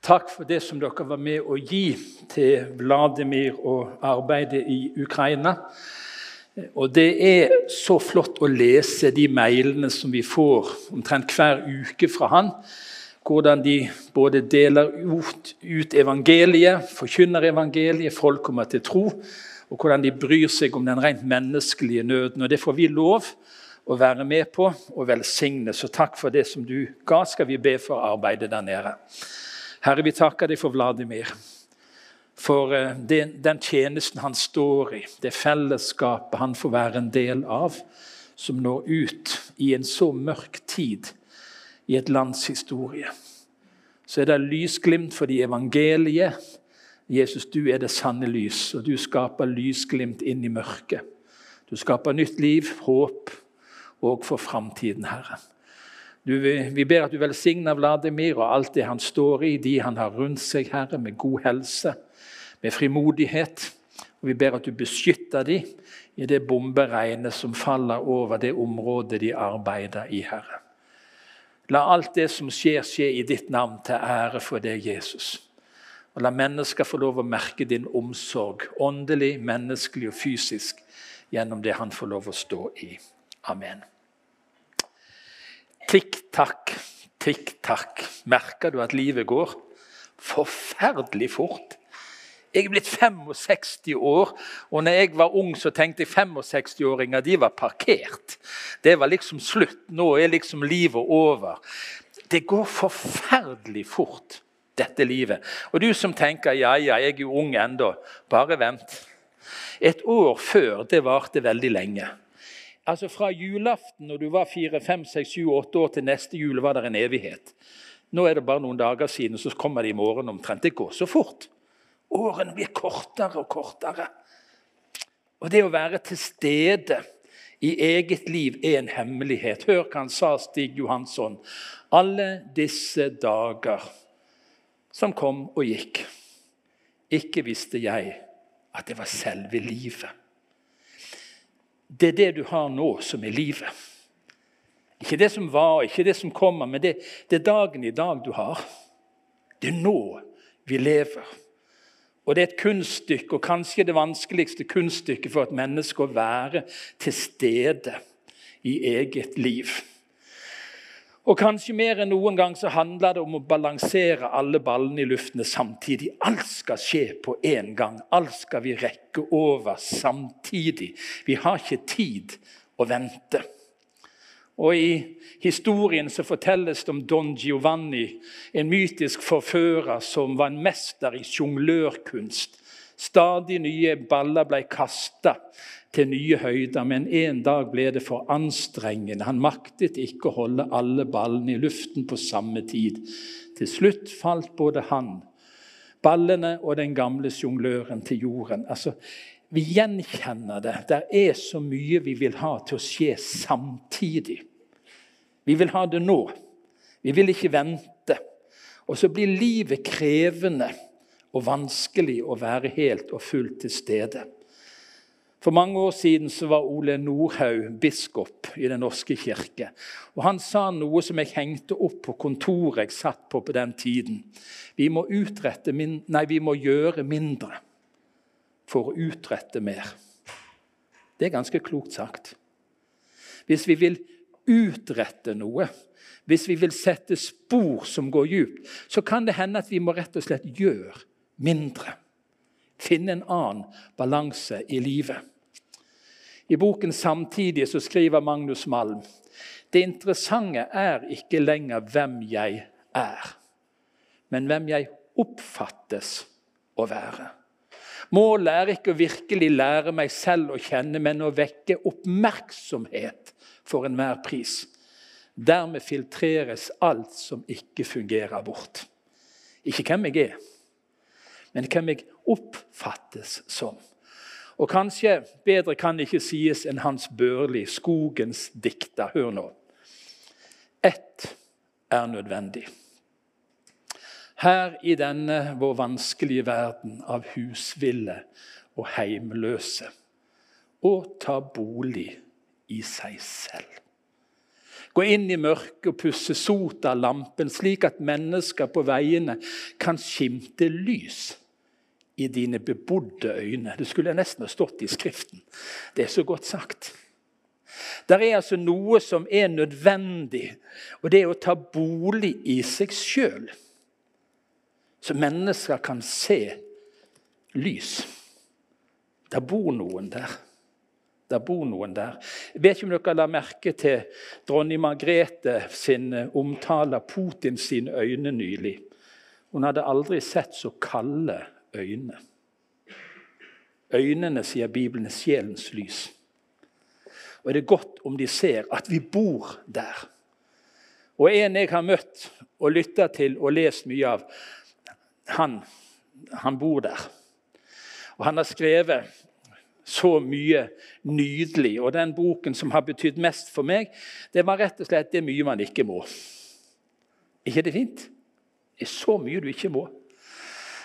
Takk for det som dere var med å gi til Vladimir og arbeidet i Ukraina. Og Det er så flott å lese de mailene som vi får omtrent hver uke fra han. Hvordan de både deler ut, ut evangeliet, forkynner evangeliet, folk kommer til tro. Og hvordan de bryr seg om den rent menneskelige nøden. Og Det får vi lov å være med på og velsigne. Så takk for det som du ga, skal vi be for arbeidet der nede. Herre, vi takker deg for Vladimir. For eh, den, den tjenesten han står i, det fellesskapet han får være en del av, som når ut i en så mørk tid i et lands historie. Så er det lysglimt fordi evangeliet Jesus, du er det sanne lys, og du skaper lysglimt inn i mørket. Du skaper nytt liv, håp og for framtiden, Herre. Du, vi ber at du velsigner Vladimir og alt det han står i, de han har rundt seg, Herre, med god helse, med frimodighet. Og Vi ber at du beskytter dem i det bomberegnet som faller over det området de arbeider i, Herre. La alt det som skjer, skje i ditt navn, til ære for deg, Jesus. Og La mennesker få lov å merke din omsorg, åndelig, menneskelig og fysisk, gjennom det han får lov å stå i. Amen. Tikk-takk, tikk-takk. Merker du at livet går? Forferdelig fort. Jeg er blitt 65 år, og når jeg var ung, så tenkte jeg 65-åringer de var parkert. Det var liksom slutt. Nå er liksom livet over. Det går forferdelig fort, dette livet. Og du som tenker ja, ja, jeg er jo ung ennå, bare vent. Et år før det varte veldig lenge. Altså Fra julaften når du var 4, 5, 6, 7, 8 år til neste jul var det en evighet. Nå er det bare noen dager siden, så kommer det i morgen omtrent. Det går så fort. Årene blir kortere og kortere. Og det å være til stede i eget liv er en hemmelighet. Hør hva han sa, Stig Johansson. Alle disse dager som kom og gikk, ikke visste jeg at det var selve livet. Det er det du har nå, som er livet. Ikke det som var, ikke det som kommer, men det, det er dagen i dag du har. Det er nå vi lever. Og Det er et kunststykke, og kanskje det vanskeligste kunststykket for et menneske å være til stede i eget liv. Og kanskje mer enn noen gang så handler det om å balansere alle ballene i luftene samtidig. Alt skal skje på én gang. Alt skal vi rekke over samtidig. Vi har ikke tid å vente. Og I historien så fortelles det om Don Giovanni, en mytisk forfører som var en mester i sjonglørkunst. Stadig nye baller ble kasta til nye høyder, men en dag ble det for anstrengende. Han maktet ikke å holde alle ballene i luften på samme tid. Til slutt falt både han, ballene og den gamle sjongløren til jorden. Altså, vi gjenkjenner det. Det er så mye vi vil ha til å skje samtidig. Vi vil ha det nå. Vi vil ikke vente. Og så blir livet krevende og vanskelig å være helt og fullt til stede. For mange år siden var Ole Nordhaug biskop i Den norske kirke. Og Han sa noe som jeg hengte opp på kontoret jeg satt på på den tiden. Vi må, nei, vi må gjøre mindre for å utrette mer. Det er ganske klokt sagt. Hvis vi vil utrette noe, hvis vi vil sette spor som går djupt, så kan det hende at vi må rett og slett gjøre mindre. Finne en annen balanse i livet. I boken 'Samtidig' så skriver Magnus Malm det interessante er ikke lenger hvem jeg er, men hvem jeg oppfattes å være. Målet er ikke å virkelig lære meg selv å kjenne, men å vekke oppmerksomhet for enhver pris. Dermed filtreres alt som ikke fungerer, bort. Ikke hvem jeg er, men hvem jeg oppfattes som. Og kanskje bedre kan ikke sies enn Hans Børli, skogens dikter. Hør nå. Ett er nødvendig. Her i denne vår vanskelige verden av husville og heimløse, å ta bolig i seg selv. Gå inn i mørket og pusse sot av lampen, slik at mennesker på veiene kan skimte lys i dine bebodde øyne. Det skulle nesten ha stått i Skriften. Det er så godt sagt. Det er altså noe som er nødvendig, og det er å ta bolig i seg sjøl. Så mennesker kan se lys. Der bor noen der. Der bor noen der. Jeg vet ikke om dere la merke til dronning Margrethe sin eh, omtale av Putin sine øyne nylig. Hun hadde aldri sett så kalde øyne. Øynene, sier Bibelen, er sjelens lys. Og det er godt om de ser at vi bor der. Og en jeg har møtt og lytta til og lest mye av, han, han bor der. Og han har skrevet så mye nydelig. Og den boken som har betydd mest for meg, det var rett og slett det er mye man ikke må. ikke det fint? Det er så mye du ikke må.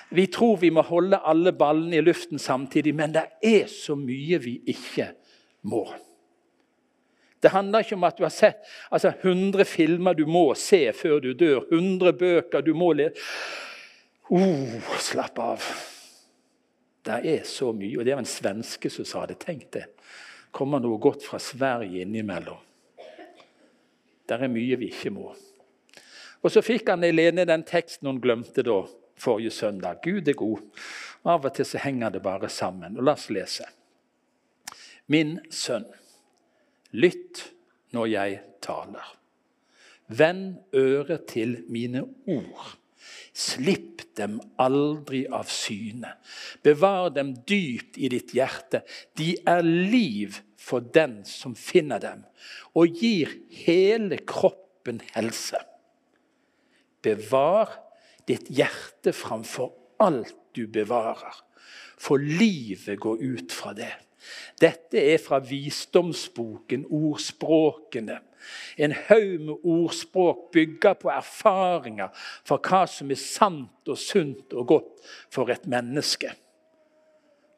Vi tror vi må holde alle ballene i luften samtidig, men det er så mye vi ikke må. Det handler ikke om at du har sett altså 100 filmer du må se før du dør. 100 bøker du må lese. oh, slapp av. Det er så mye. Og det var en svenske som sa det. Tenk det. Kommer noe godt fra Sverige innimellom. Det er mye vi ikke må. Og Så fikk han Helene den teksten hun glemte da forrige søndag. Gud er god. Av og til så henger det bare sammen. Og La oss lese. Min sønn, lytt når jeg taler. Vend øret til mine ord. Slipp dem aldri av syne. Bevar dem dypt i ditt hjerte. De er liv for den som finner dem, og gir hele kroppen helse. Bevar ditt hjerte framfor alt du bevarer, for livet går ut fra det. Dette er fra visdomsboken, ordspråkene. En haug med ordspråk bygger på erfaringer for hva som er sant og sunt og godt for et menneske.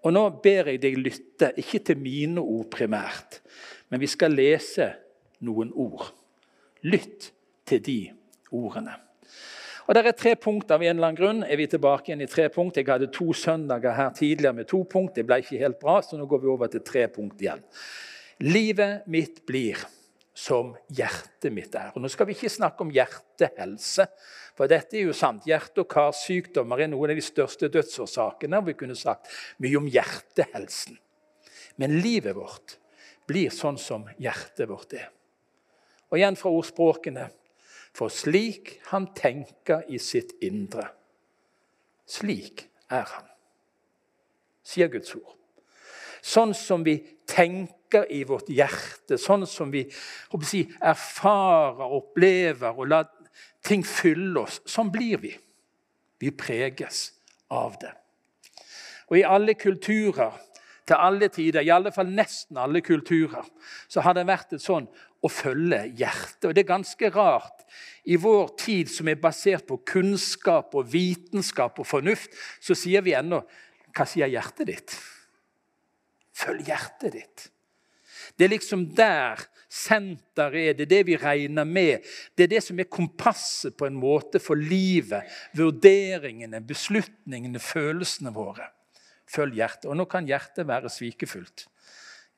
Og Nå ber jeg deg lytte, ikke til mine ord primært, men vi skal lese noen ord. Lytt til de ordene. Og Det er tre punkter av en eller annen grunn. Er vi tilbake igjen i tre punkt? Jeg hadde to søndager her tidligere med to punkt. Det ble ikke helt bra, så nå går vi over til tre punkt igjen. Livet mitt blir som hjertet mitt er. Og Nå skal vi ikke snakke om hjertehelse, for dette er jo sant. Hjerte- og karsykdommer er noen av de største dødsårsakene. og Vi kunne sagt mye om hjertehelsen. Men livet vårt blir sånn som hjertet vårt er. Og igjen fra ordspråkene For slik han tenker i sitt indre, slik er han, sier Guds ord. Sånn som vi tenker i vårt hjerte, sånn som vi si, erfarer, opplever og lar ting fylle oss. Sånn blir vi. Vi preges av det. Og i alle kulturer, til alle tider, i alle fall nesten alle kulturer, så har det vært et sånn å følge hjertet. Og det er ganske rart i vår tid som er basert på kunnskap og vitenskap og fornuft, så sier vi ennå Hva sier hjertet ditt? Følg hjertet ditt. Det er liksom der senteret er. Det er det vi regner med. Det er det som er kompasset på en måte for livet. Vurderingene, beslutningene, følelsene våre. Følg hjertet. Og nå kan hjertet være svikefullt.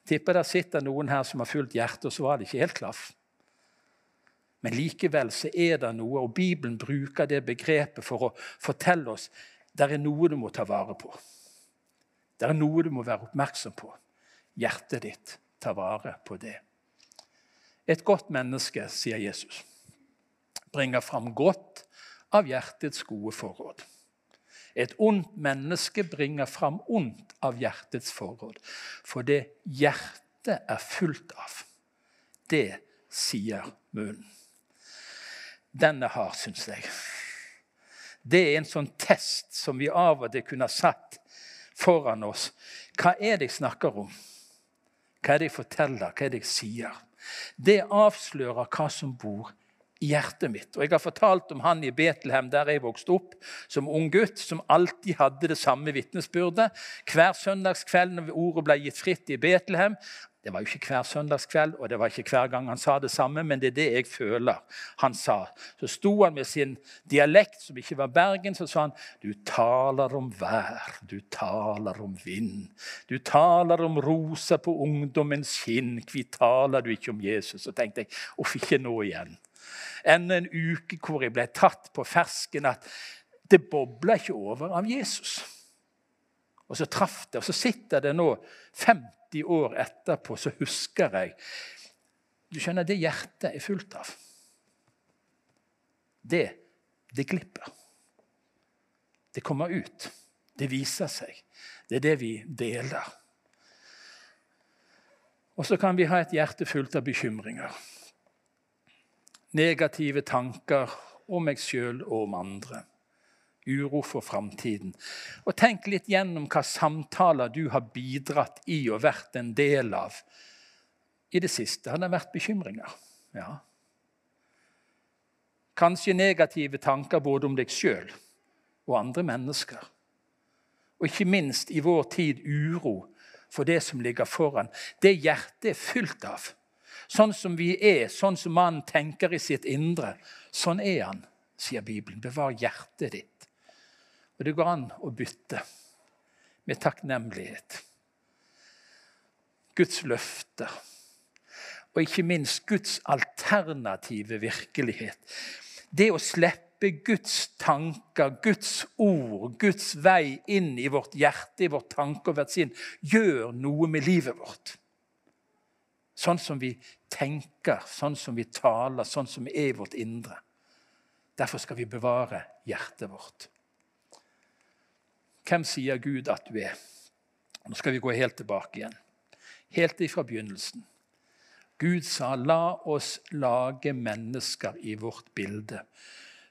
Tipper der sitter noen her som har fulgt hjertet, og så var det ikke helt klaff. Men likevel så er det noe, og Bibelen bruker det begrepet for å fortelle oss det er noe du må ta vare på. Det er noe du må være oppmerksom på. Hjertet ditt tar vare på det. Et godt menneske, sier Jesus, bringer fram godt av hjertets gode forråd. Et ondt menneske bringer fram ondt av hjertets forråd. For det hjertet er fullt av, det sier munnen. Den er hard, syns jeg. Det er en sånn test som vi av og til kunne ha satt foran oss. Hva er det jeg snakker om? Hva er det jeg forteller? Hva er det jeg sier? Det avslører hva som bor i hjertet mitt. Og Jeg har fortalt om han i Betlehem, der jeg vokste opp som ung gutt, som alltid hadde det samme vitnesbyrdet. Hver søndagskveld når ordet ble gitt fritt i Betlehem, Det var jo ikke hver søndagskveld, og det var ikke hver gang han sa det samme, men det er det jeg føler han sa. Så sto han med sin dialekt, som ikke var Bergen, så sa han Du taler om vær, du taler om vind. Du taler om rosa på ungdommens kinn, kvi taler du ikke om Jesus? Så tenkte jeg uff, ikke nå igjen. Enda en uke hvor jeg ble tatt på fersken at det bobla ikke over av Jesus. Og så traff det, og så sitter det nå 50 år etterpå, så husker jeg Du skjønner, det hjertet er fullt av. Det, det glipper. Det kommer ut. Det viser seg. Det er det vi deler. Og så kan vi ha et hjerte fullt av bekymringer. Negative tanker om meg sjøl og om andre uro for framtiden. Og tenk litt gjennom hva samtaler du har bidratt i og vært en del av. I det siste har det vært bekymringer. Ja. Kanskje negative tanker både om deg sjøl og andre mennesker. Og ikke minst i vår tid uro for det som ligger foran. Det hjertet er fylt av. Sånn som vi er, sånn som mannen tenker i sitt indre. Sånn er han, sier Bibelen. Bevar hjertet ditt. Og det går an å bytte med takknemlighet. Guds løfter. Og ikke minst Guds alternative virkelighet. Det å slippe Guds tanker, Guds ord, Guds vei inn i vårt hjerte, i vårt tanke og hvert sinn, gjør noe med livet vårt. Sånn som vi tenker, sånn som vi taler, sånn som vi er i vårt indre. Derfor skal vi bevare hjertet vårt. Hvem sier Gud at du er? Nå skal vi gå helt tilbake igjen. Helt ifra begynnelsen. Gud sa, 'La oss lage mennesker i vårt bilde,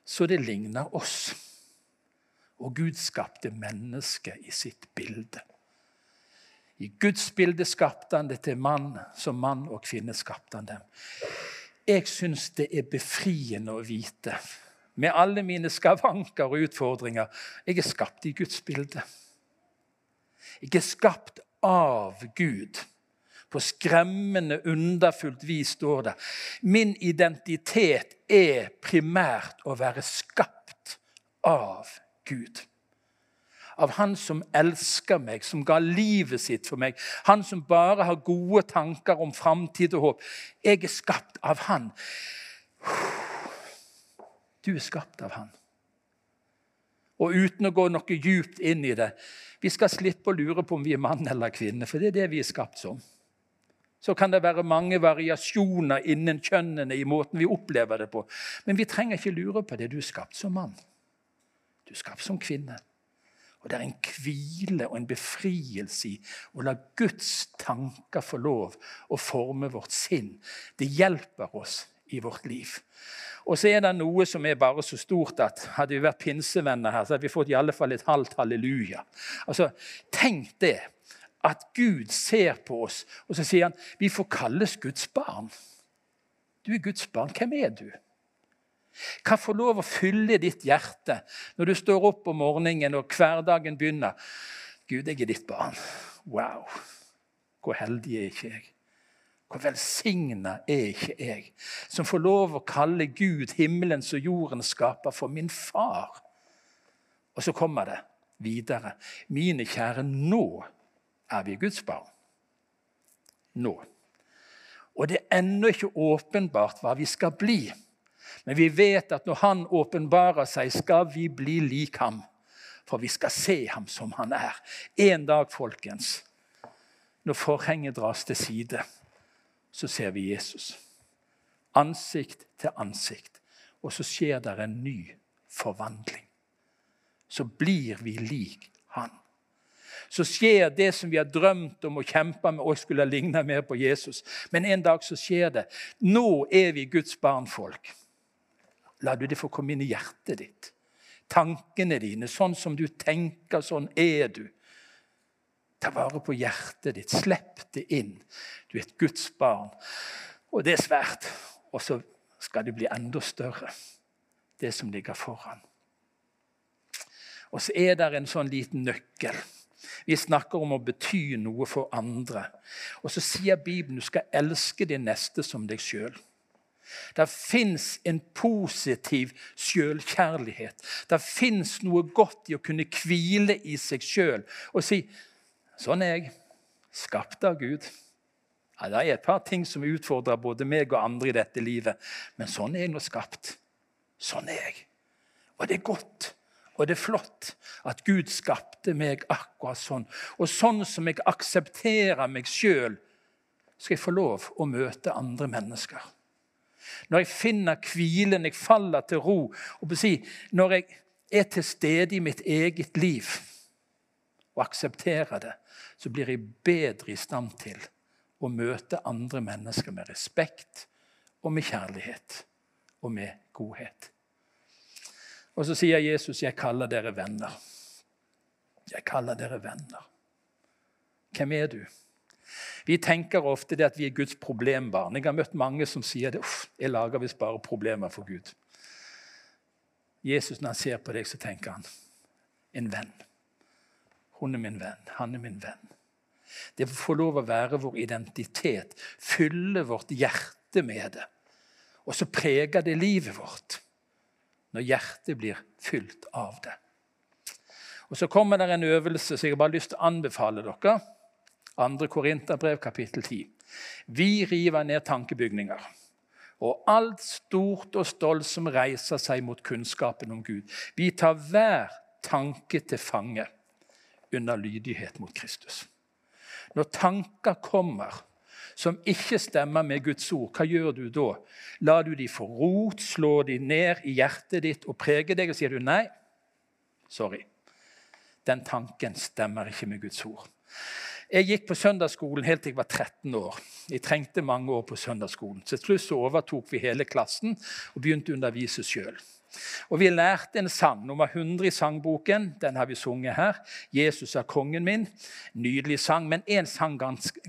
så det ligner oss.' Og Gud skapte mennesket i sitt bilde. I Guds bilde skapte han det til mann, som mann og kvinne skapte han dem. Jeg syns det er befriende å vite med alle mine skavanker og utfordringer. Jeg er skapt i Guds bilde. Jeg er skapt av Gud. På skremmende, underfullt vis står det. Min identitet er primært å være skapt av Gud. Av Han som elsker meg, som ga livet sitt for meg. Han som bare har gode tanker om framtid og håp. Jeg er skapt av Han. Du er skapt av Han. Og uten å gå noe djupt inn i det Vi skal slippe å lure på om vi er mann eller kvinne, for det er det vi er skapt som. Så kan det være mange variasjoner innen kjønnene i måten vi opplever det på. Men vi trenger ikke lure på det. Du er skapt som mann. Du er skapt som kvinne. Og det er en hvile og en befrielse i å la Guds tanker få lov å forme vårt sinn. Det hjelper oss i vårt liv. Og så er det noe som er bare så stort at hadde vi vært pinsevenner her, så hadde vi fått i alle fall et halvt halleluja. Altså, Tenk det. At Gud ser på oss, og så sier han vi får kalles Guds barn. Du er Guds barn. Hvem er du? Hva får lov å fylle ditt hjerte når du står opp om morgenen og hverdagen begynner? Gud, jeg er ditt barn. Wow. Hvor heldig er ikke jeg? Hvor velsigna er ikke jeg, som får lov å kalle Gud, himmelens og jordens skaper, for min far? Og så kommer det videre. Mine kjære, nå er vi Guds barn. Nå. Og det er ennå ikke åpenbart hva vi skal bli. Men vi vet at når Han åpenbarer seg, skal vi bli lik ham. For vi skal se ham som han er. En dag, folkens, når forhenget dras til side så ser vi Jesus. Ansikt til ansikt. Og så skjer det en ny forvandling. Så blir vi lik han. Så skjer det som vi har drømt om å kjempe med, og skulle ligne mer på Jesus. Men en dag så skjer det. Nå er vi Guds barnfolk. La du det få komme inn i hjertet ditt. Tankene dine, sånn som du tenker, sånn er du. Ta vare på hjertet ditt. Slipp det inn. Du er et Guds barn. Og det er svært. Og så skal det bli enda større, det som ligger foran. Og så er det en sånn liten nøkkel. Vi snakker om å bety noe for andre. Og så sier Bibelen du skal elske din neste som deg sjøl. Det fins en positiv sjølkjærlighet. Det fins noe godt i å kunne hvile i seg sjøl og si sånn er jeg, skapt av Gud. Ja, det er et par ting som utfordrer både meg og andre i dette livet, men sånn er jeg nå skapt. Sånn er jeg. Og det er godt. Og det er flott at Gud skapte meg akkurat sånn. Og sånn som jeg aksepterer meg sjøl, skal jeg få lov å møte andre mennesker. Når jeg finner hvilen, jeg faller til ro, og si, når jeg er til stede i mitt eget liv og aksepterer det, så blir jeg bedre i stand til å møte andre mennesker med respekt og med kjærlighet og med godhet. Og så sier Jesus, 'Jeg kaller dere venner'. Jeg kaller dere venner. Hvem er du? Vi tenker ofte det at vi er Guds problembarn. Jeg har møtt mange som sier det. Uff, jeg lager visst bare problemer for Gud. Jesus, når han ser på deg, så tenker han en venn. Hun er min venn. Han er min venn. Det får lov å være vår identitet. Fylle vårt hjerte med det. Og så preger det livet vårt når hjertet blir fylt av det. Og Så kommer det en øvelse som jeg har bare lyst til å anbefale dere. 2. Korinterbrev, kapittel 10. Vi river ned tankebygninger og alt stort og stolt som reiser seg mot kunnskapen om Gud. Vi tar hver tanke til fange under lydighet mot Kristus. Når tanker kommer som ikke stemmer med Guds ord, hva gjør du da? Lar du de få rot, slå de ned i hjertet ditt og prege deg, og sier du nei? Sorry. Den tanken stemmer ikke med Guds ord. Jeg gikk på søndagsskolen helt til jeg var 13 år. Jeg trengte mange år på søndagsskolen. Til slutt overtok vi hele klassen og begynte å undervise sjøl. Og Vi lærte en sang, nummer 100 i sangboken. Den har vi sunget her. 'Jesus er kongen min'. Nydelig sang. Men én sang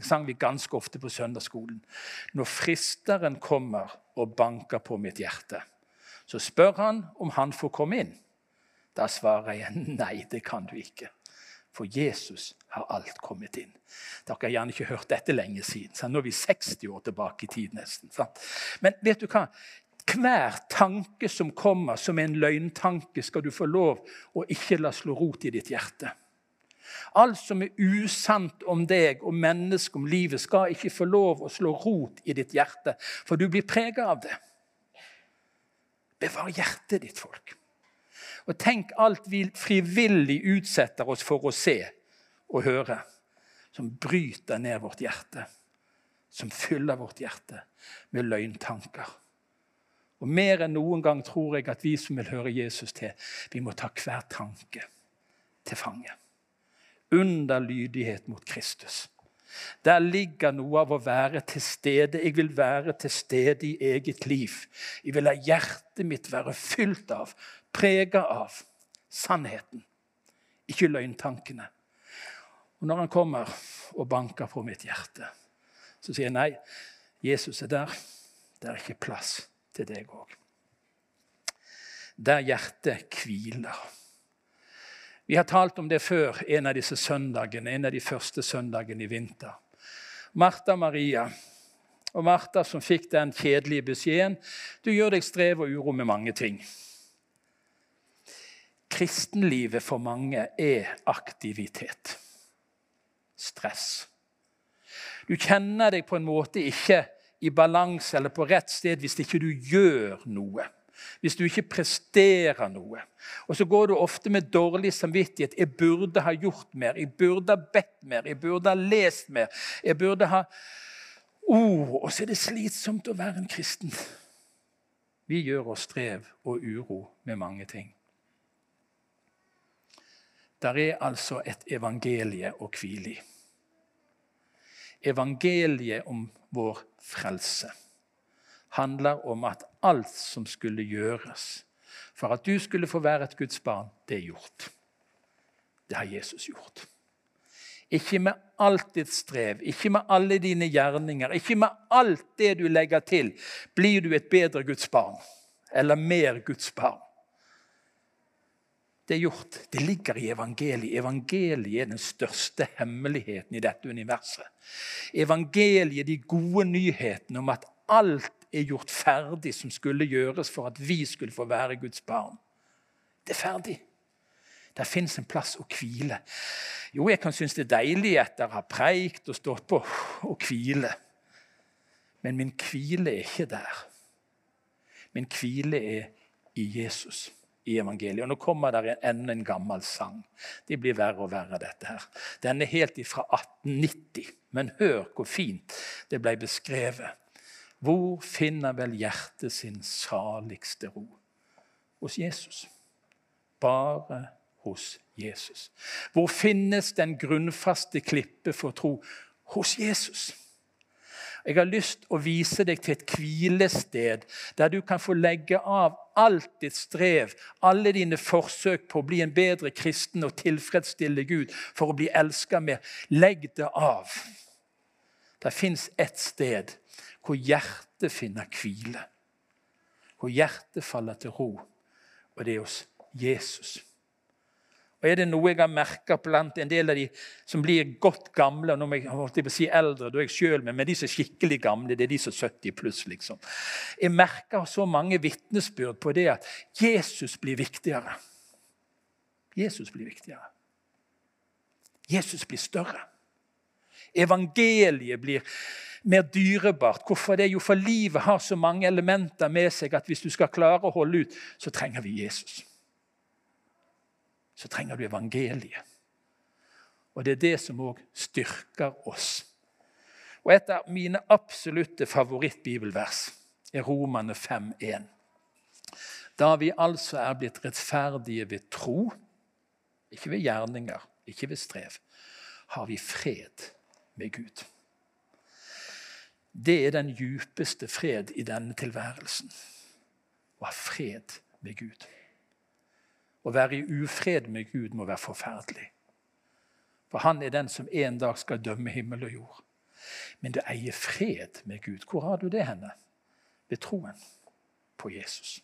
sang vi ganske ofte på søndagsskolen. Når fristeren kommer og banker på mitt hjerte, så spør han om han får komme inn. Da svarer jeg nei, det kan du ikke. For Jesus har alt kommet inn. Dere har gjerne ikke hørt dette lenge siden. Så nå er vi 60 år tilbake i tid nesten. Sant? Men vet du hva? Hver tanke som kommer som en løgntanke, skal du få lov å ikke la slå rot i ditt hjerte. Alt som er usant om deg og mennesket om livet, skal ikke få lov å slå rot i ditt hjerte, for du blir prega av det. Bevar hjertet ditt, folk. Og tenk alt vi frivillig utsetter oss for å se og høre, som bryter ned vårt hjerte, som fyller vårt hjerte med løgntanker. Og Mer enn noen gang tror jeg at vi som vil høre Jesus til, vi må ta hver tanke til fange. Under lydighet mot Kristus. Der ligger noe av å være til stede. Jeg vil være til stede i eget liv. Jeg vil la hjertet mitt være fylt av, prega av, sannheten. Ikke løgntankene. Og Når han kommer og banker på mitt hjerte, så sier jeg nei. Jesus er der. Det er ikke plass til deg òg. Der hjertet hviler. Vi har talt om det før en av disse søndagene, en av de første søndagene i vinter. Martha Maria og Martha som fikk den kjedelige beskjeden du gjør deg strev og uro med mange ting. Kristenlivet for mange er aktivitet. Stress. Du kjenner deg på en måte ikke i balanse eller på rett sted hvis ikke du gjør noe. Hvis du ikke presterer noe. Og så går du ofte med dårlig samvittighet. 'Jeg burde ha gjort mer. Jeg burde ha bedt mer. Jeg burde ha lest mer.' Jeg burde ha oh, Og så er det slitsomt å være en kristen. Vi gjør oss strev og uro med mange ting. Der er altså et evangelie å hvile i. Evangeliet om vår frelse handler om at alt som skulle gjøres for at du skulle få være et Guds barn, det er gjort. Det har Jesus gjort. Ikke med alt ditt strev, ikke med alle dine gjerninger, ikke med alt det du legger til, blir du et bedre Guds barn eller mer Guds barn. Det er gjort. Det ligger i evangeliet. Evangeliet er den største hemmeligheten i dette universet. Evangeliet, de gode nyhetene om at alt er gjort ferdig som skulle gjøres for at vi skulle få være Guds barn. Det er ferdig. Der fins en plass å hvile. Jo, jeg kan synes det er deilig etter å ha preikt og stått på å hvile. Men min hvile er ikke der. Min hvile er i Jesus i evangeliet. Og Nå kommer det enda en gammel sang. De blir verre og verre, dette her. Den er helt ifra 1890. Men hør hvor fint det ble beskrevet. Hvor finner vel hjertet sin saligste ro? Hos Jesus. Bare hos Jesus. Hvor finnes den grunnfaste klippe for tro? Hos Jesus. Jeg har lyst å vise deg til et hvilested der du kan få legge av alt ditt strev, alle dine forsøk på å bli en bedre kristen og tilfredsstille Gud for å bli elska mer. Legg det av. Det fins ett sted hvor hjertet finner hvile. Hvor hjertet faller til ro. Og det er hos Jesus. Og Er det noe jeg har merka blant en del av de som blir godt gamle og nå må jeg holdt på å si eldre, da er jeg selv med, men de som er skikkelig gamle, det er de som er 70 pluss. liksom. Jeg merker så mange vitnesbyrd på det at Jesus blir viktigere. Jesus blir viktigere. Jesus blir større. Evangeliet blir mer dyrebart. Hvorfor det? Jo, for livet har så mange elementer med seg at hvis du skal klare å holde ut, så trenger vi Jesus så trenger du evangeliet. Og det er det som òg styrker oss. Og Et av mine absolutte favorittbibelvers er Romane 5,1. Da vi altså er blitt rettferdige ved tro, ikke ved gjerninger, ikke ved strev, har vi fred med Gud. Det er den djupeste fred i denne tilværelsen. Å ha fred med Gud. Å være i ufred med Gud må være forferdelig. For han er den som en dag skal dømme himmel og jord. Men du eier fred med Gud. Hvor har du det henne? Ved troen på Jesus.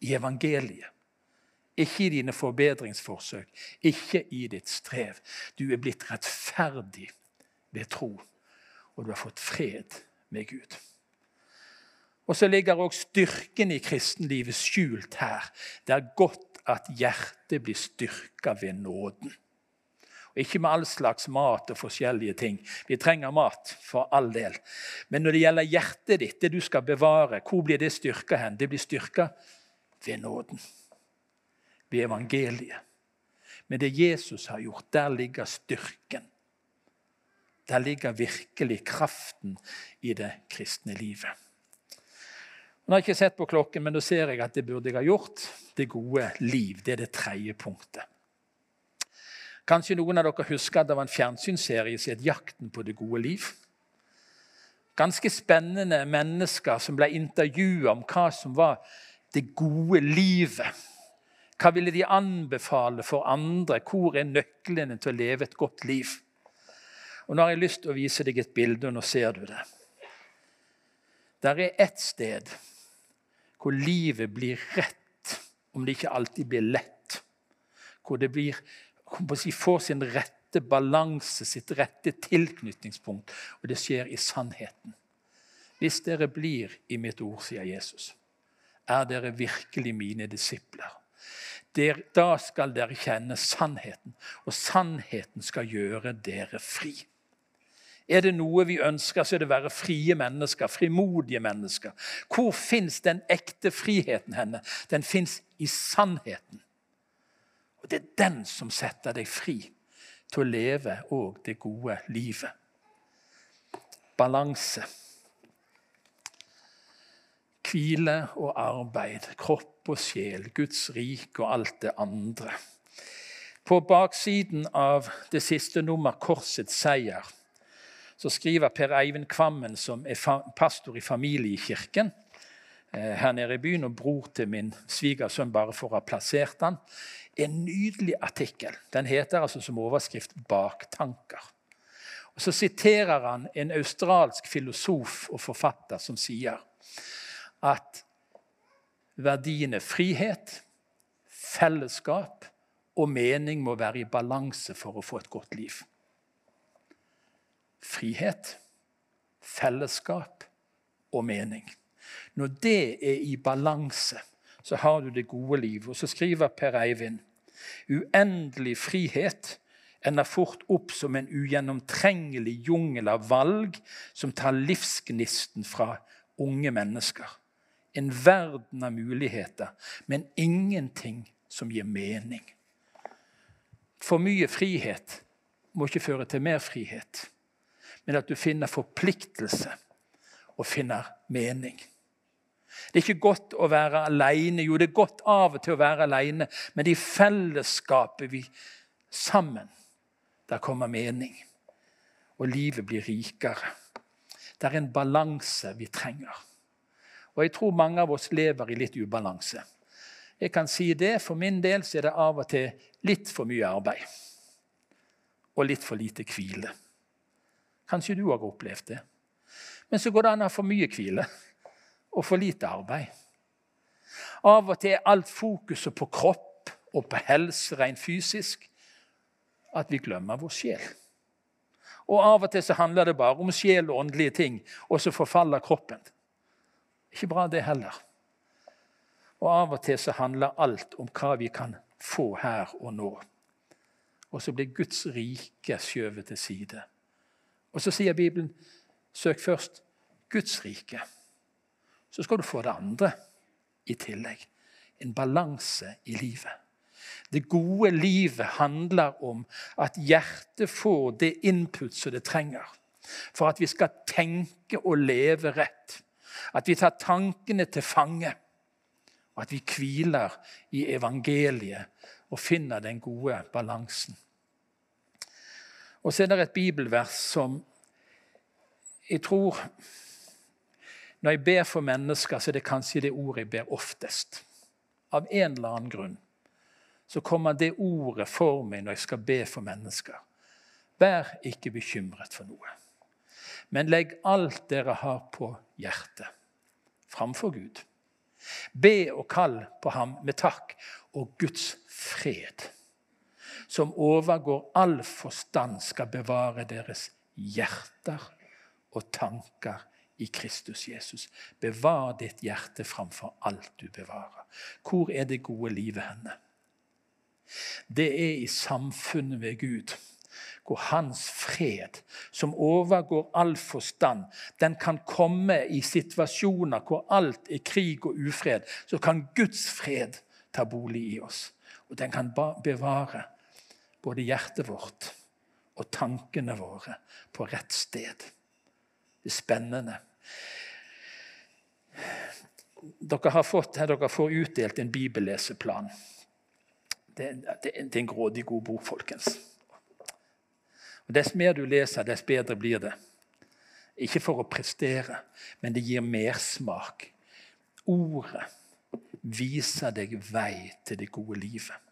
I evangeliet. Ikke i dine forbedringsforsøk, ikke i ditt strev. Du er blitt rettferdig ved tro, og du har fått fred med Gud. Og så ligger også styrken i kristenlivet skjult her. Det er godt at hjertet blir styrka ved nåden. Og ikke med all slags mat og forskjellige ting. Vi trenger mat, for all del. Men når det gjelder hjertet ditt, det du skal bevare, hvor blir det styrka hen? Det blir styrka ved nåden. Ved evangeliet. Men det Jesus har gjort, der ligger styrken. Der ligger virkelig kraften i det kristne livet. Nå har jeg ikke sett på klokken, men da ser jeg at det burde jeg ha gjort. Det gode liv. Det er det tredje punktet. Kanskje noen av dere husker at det var en fjernsynsserie som het 'Jakten på det gode liv'. Ganske spennende mennesker som ble intervjua om hva som var det gode livet. Hva ville de anbefale for andre? Hvor er nøklene til å leve et godt liv? Og Nå har jeg lyst til å vise deg et bilde, og nå ser du det. Der er ett sted hvor livet blir rett, om det ikke alltid blir lett. Hvor det blir, får sin rette balanse, sitt rette tilknytningspunkt. Og det skjer i sannheten. Hvis dere blir i mitt ord, sier Jesus, er dere virkelig mine disipler. Der, da skal dere kjenne sannheten, og sannheten skal gjøre dere fri. Er det noe vi ønsker, så er det å være frie mennesker, frimodige mennesker. Hvor fins den ekte friheten henne? Den fins i sannheten. Og Det er den som setter deg fri til å leve òg det gode livet. Balanse. Hvile og arbeid, kropp og sjel, Guds rik og alt det andre. På baksiden av det siste nummer, 'Korsets seier', så skriver Per Eivind Kvammen, som er pastor i familiekirken eh, her nede i byen, og bror til min svigersønn, bare for å ha plassert han, en nydelig artikkel. Den heter altså som overskrift 'Baktanker'. Og Så siterer han en australsk filosof og forfatter som sier at verdiene frihet, fellesskap og mening må være i balanse for å få et godt liv. Frihet, fellesskap og mening. Når det er i balanse, så har du det gode livet. Og så skriver Per Eivind uendelig frihet ender fort opp som en ugjennomtrengelig jungel av valg som tar livsgnisten fra unge mennesker. En verden av muligheter, men ingenting som gir mening. For mye frihet må ikke føre til mer frihet, men at du finner forpliktelse og finner mening. Det er ikke godt å være alene. Jo, det er godt av og til å være alene, men i fellesskapet vi sammen der kommer mening. Og livet blir rikere. Det er en balanse vi trenger. Og jeg tror mange av oss lever i litt ubalanse. Jeg kan si det, For min del er det av og til litt for mye arbeid. Og litt for lite hvile. Kanskje du har opplevd det. Men så går det an å ha for mye hvile og for lite arbeid. Av og til er alt fokuset på kropp og på helse rent fysisk at vi glemmer vår sjel. Og Av og til så handler det bare om sjel og åndelige ting, og så forfaller kroppen. Ikke bra, det heller. Og Av og til så handler alt om hva vi kan få her og nå. Og så blir Guds rike skjøvet til side. Og så sier Bibelen søk først Guds rike så skal du få det andre i tillegg. En balanse i livet. Det gode livet handler om at hjertet får det input som det trenger. For at vi skal tenke og leve rett. At vi tar tankene til fange. Og at vi hviler i evangeliet og finner den gode balansen. Og så er det et bibelvers som jeg tror når jeg ber for mennesker, så er det kanskje det ordet jeg ber oftest. Av en eller annen grunn så kommer det ordet for meg når jeg skal be for mennesker. Vær ikke bekymret for noe, men legg alt dere har på hjertet, framfor Gud. Be og kall på ham med takk og Guds fred, som overgår all forstand, skal bevare deres hjerter og tanker i Kristus Jesus. Bevar ditt hjerte framfor alt du bevarer. Hvor er det gode livet henne? Det er i samfunnet ved Gud, hvor Hans fred, som overgår all forstand, den kan komme i situasjoner hvor alt er krig og ufred. Så kan Guds fred ta bolig i oss. Og den kan bevare både hjertet vårt og tankene våre på rett sted. Det er spennende. Dere har fått, dere får utdelt en bibelleseplan. Det, det, det er en grådig god bok, folkens. Og Dess mer du leser, dess bedre blir det. Ikke for å prestere, men det gir mersmak. Ordet viser deg vei til det gode livet.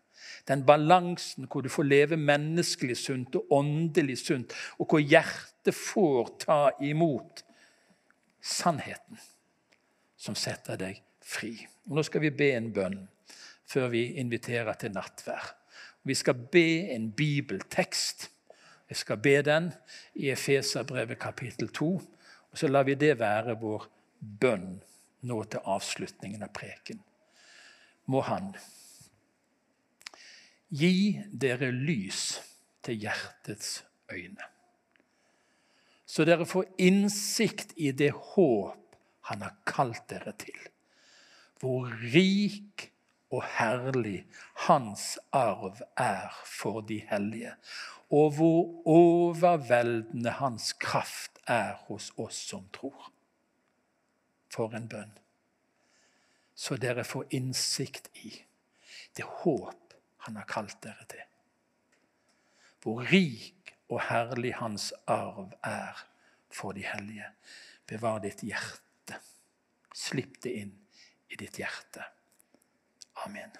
Den balansen hvor du får leve menneskelig sunt og åndelig sunt, og hvor hjertet får ta imot sannheten som setter deg fri. Og nå skal vi be en bønn før vi inviterer til nattvær. Vi skal be en bibeltekst. Jeg skal be den i Efeserbrevet kapittel 2. Og så lar vi det være vår bønn nå til avslutningen av preken. Må Han gi dere lys til hjertets øyne så dere får innsikt i det håp han har kalt dere til. Hvor rik og herlig hans arv er for de hellige, og hvor overveldende hans kraft er hos oss som tror. For en bønn. Så dere får innsikt i det håp han har kalt dere til. Hvor rik og herlig hans arv er for de hellige. Bevar ditt hjerte. Slipp det inn i ditt hjerte. Amen.